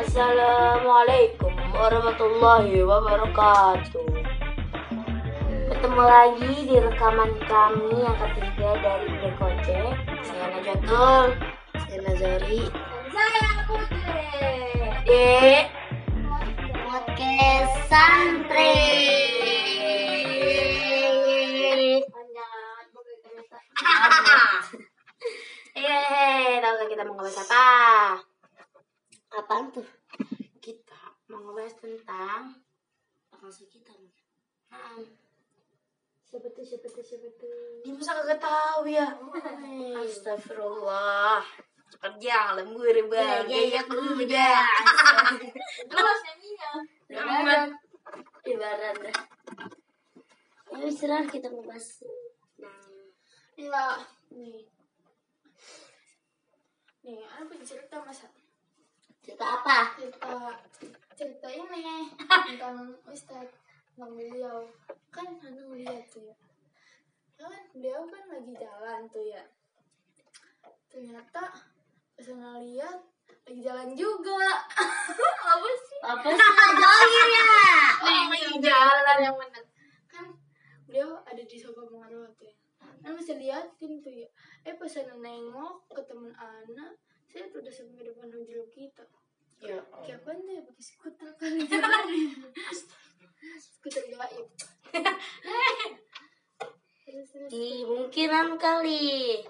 Assalamualaikum warahmatullahi wabarakatuh. Ketemu lagi di rekaman kami yang ketiga dari Dekocek. Saya Najatul, saya Nazari, Saya Putri. Dek. Podcast Santri. Eh, tahu gak kita mau ngebahas apa? Apaan tuh? Kita mau ngebahas tentang langsung kita nih. Nah, Siapa tuh? Siapa tuh? Siapa tuh? Dia masa kagak tahu ya? Astagfirullah. Jangan lembur bang. Gaya kuda. Terus nyanyinya. Amat. Ibarat dah. Ya istirahat kita ngebahas. Iya, nih. Nih, aku cerita masa Cerita apa? cerita cerita ini tentang Ustadz tentang beliau kan anu lihat tuh ya. Kan beliau kan lagi jalan tuh ya. Ternyata pas lihat lagi jalan juga. Apa sih? Apa sih? Joir ya? lagi jalan yang benar kan beliau ada di sofa pengaruh tuh ya. Kan bisa liatin tuh ya. Eh pas nengok ke teman Ana saya tuh udah sampai depan hujul kita Ya. kayak apa nih pakai skuter kali jalan skuter gaib terus Di mungkinan kali.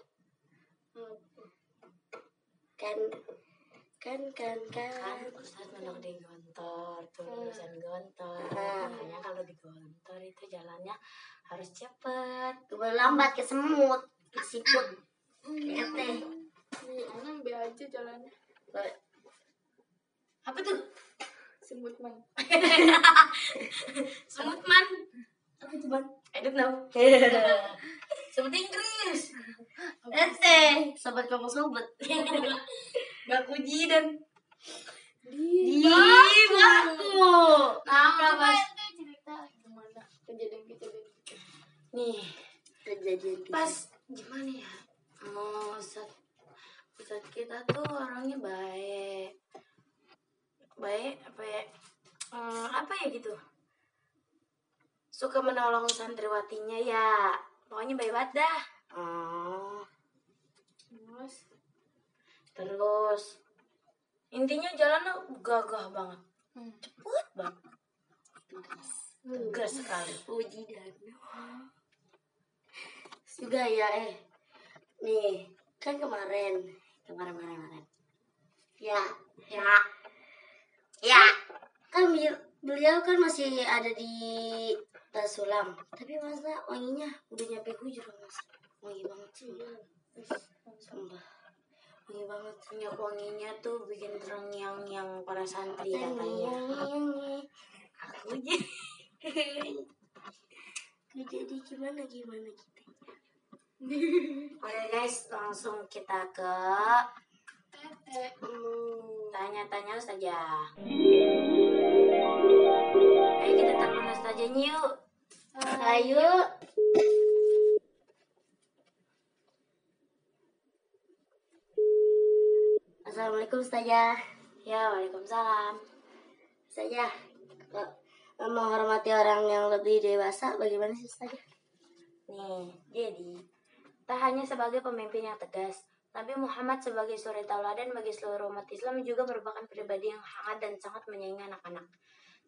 Kan kan kan Kan kan. Ustaz menang di gontor, tuh tulisan gontor. Hmm. Makanya kalau di gontor itu jalannya harus cepet. Berlambat ke semut, ke siput. Kayak teh. Nih, Ana be aja jalannya Apa tuh? semut man Semut man. Apa itu man? I don't know. Semut Inggris. Ente, sobat kamu sobat. Baku dan Di baku. Nah, coba pas ente cerita gimana kejadian kejadian nih Kejadian pas gimana ya? Oh, Ustaz, Ustaz kita tuh orangnya baik. Baik apa ya? Hmm, apa ya gitu? Suka menolong santriwatinya ya. Pokoknya baik banget dah. Oh. terus Terus intinya jalannya gagah banget, hmm. cepet banget, tegas sekali. Puji dan juga ya eh nih kan kemarin kemarin kemarin kemarin ya Ya, ya kan beliau kan masih ada di Sulam tapi masa wanginya udah nyampe hujur mas. Wangi banget sih. Sumpah. Wangi banget. Minyak wanginya tuh bikin terngiang yang para santri katanya. aku jadi jadi. Gimana gimana gitu Oke guys, langsung kita ke hmm, tanya-tanya saja. Ayo Assalamualaikum Ustazah Ya, waalaikumsalam. Ustazah eh, menghormati orang yang lebih dewasa bagaimana sih Ustazah? Nih, jadi tak hanya sebagai pemimpin yang tegas, Nabi Muhammad sebagai suri tauladan bagi seluruh umat Islam juga merupakan pribadi yang hangat dan sangat menyayangi anak-anak.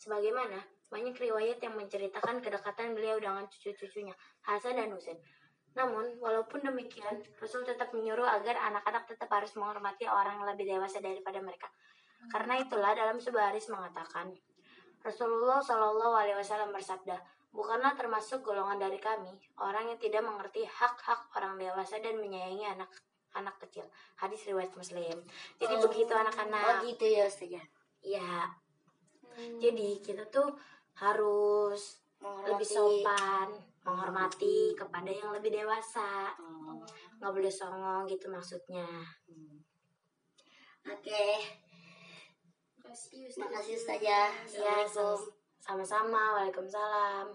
Sebagaimana banyak riwayat yang menceritakan kedekatan beliau dengan cucu-cucunya, Hasan dan Husain. Namun, walaupun demikian, Rasul tetap menyuruh agar anak-anak tetap harus menghormati orang yang lebih dewasa daripada mereka. Karena itulah dalam sebuah hadis mengatakan, Rasulullah Shallallahu Alaihi Wasallam bersabda, bukanlah termasuk golongan dari kami orang yang tidak mengerti hak-hak orang dewasa dan menyayangi anak anak kecil. Hadis riwayat Muslim. Jadi begitu Oh anak-anak. gitu ya Ustazah Ya, Hmm. jadi kita tuh harus lebih Menghormati. sopan, menghormati kepada yang lebih dewasa. Oh, Nggak boleh songong gitu maksudnya. hmm. Oke, Makasih Ustaz. makasih Ustazah. Ya, Assalamualaikum. sama-sama. Waalaikumsalam.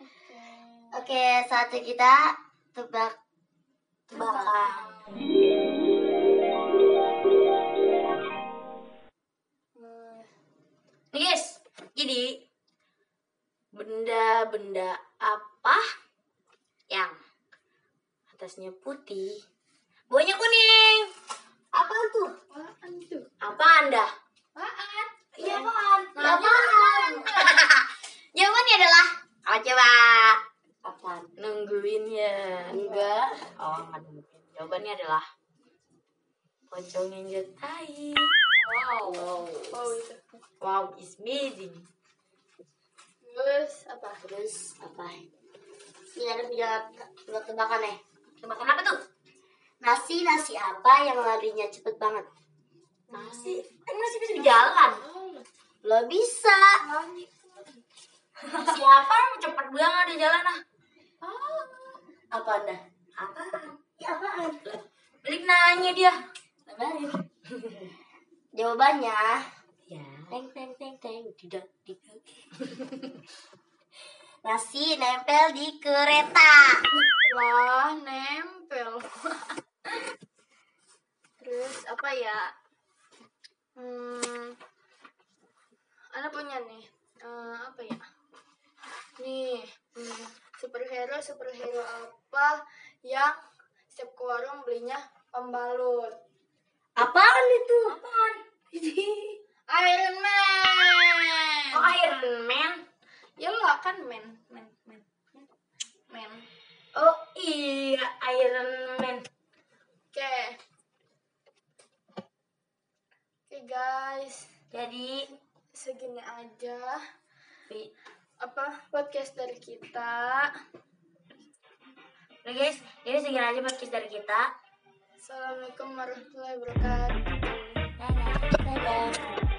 Oke. Oke, saatnya kita tebak Tebakan. Nih guys, jadi benda-benda apa yang atasnya putih, bawahnya kuning? Apa tuh? Apaan tuh? Apa anda? Apaan? Iya apaan? Nah, Apaan? Jawabannya adalah apa coba? Apaan? Nungguin ya. Enggak. Oh, nggak mungkin. Jawabannya adalah pocong yang jetai. Wow. Wow. Wow it's amazing. Terus apa? Terus apa? Ini ada punya tebak-tebakan nih. Tebakan apa tuh? Nasi nasi apa yang larinya cepet banget? Nasi. Kan nasi bisa berjalan. Lo bisa. Siapa yang cepet banget di jalan ah? Apa anda? Apaan? Ya apaan? Balik nanya dia. Lebarin. Jawabannya Ya. Teng teng teng teng tidak tidak. Nasi nempel di kereta. Lah, nempel. Terus apa ya? Hmm, Ana punya nih. Eh, apa ya? Nih, hmm, superhero superhero apa yang setiap ke warung belinya pembalut? Apaan itu? Apaan? Iron Man. Oh, Iron Man. Ya lah kan man, man, man, man. Oh iya, Iron Man. Oke. Oke guys, Jadi, segini aja pi- apa podcast dari kita. Udah guys, jadi segini aja podcast dari kita. Assalamualaikum warahmatullahi wabarakatuh. Dadah. Dadah.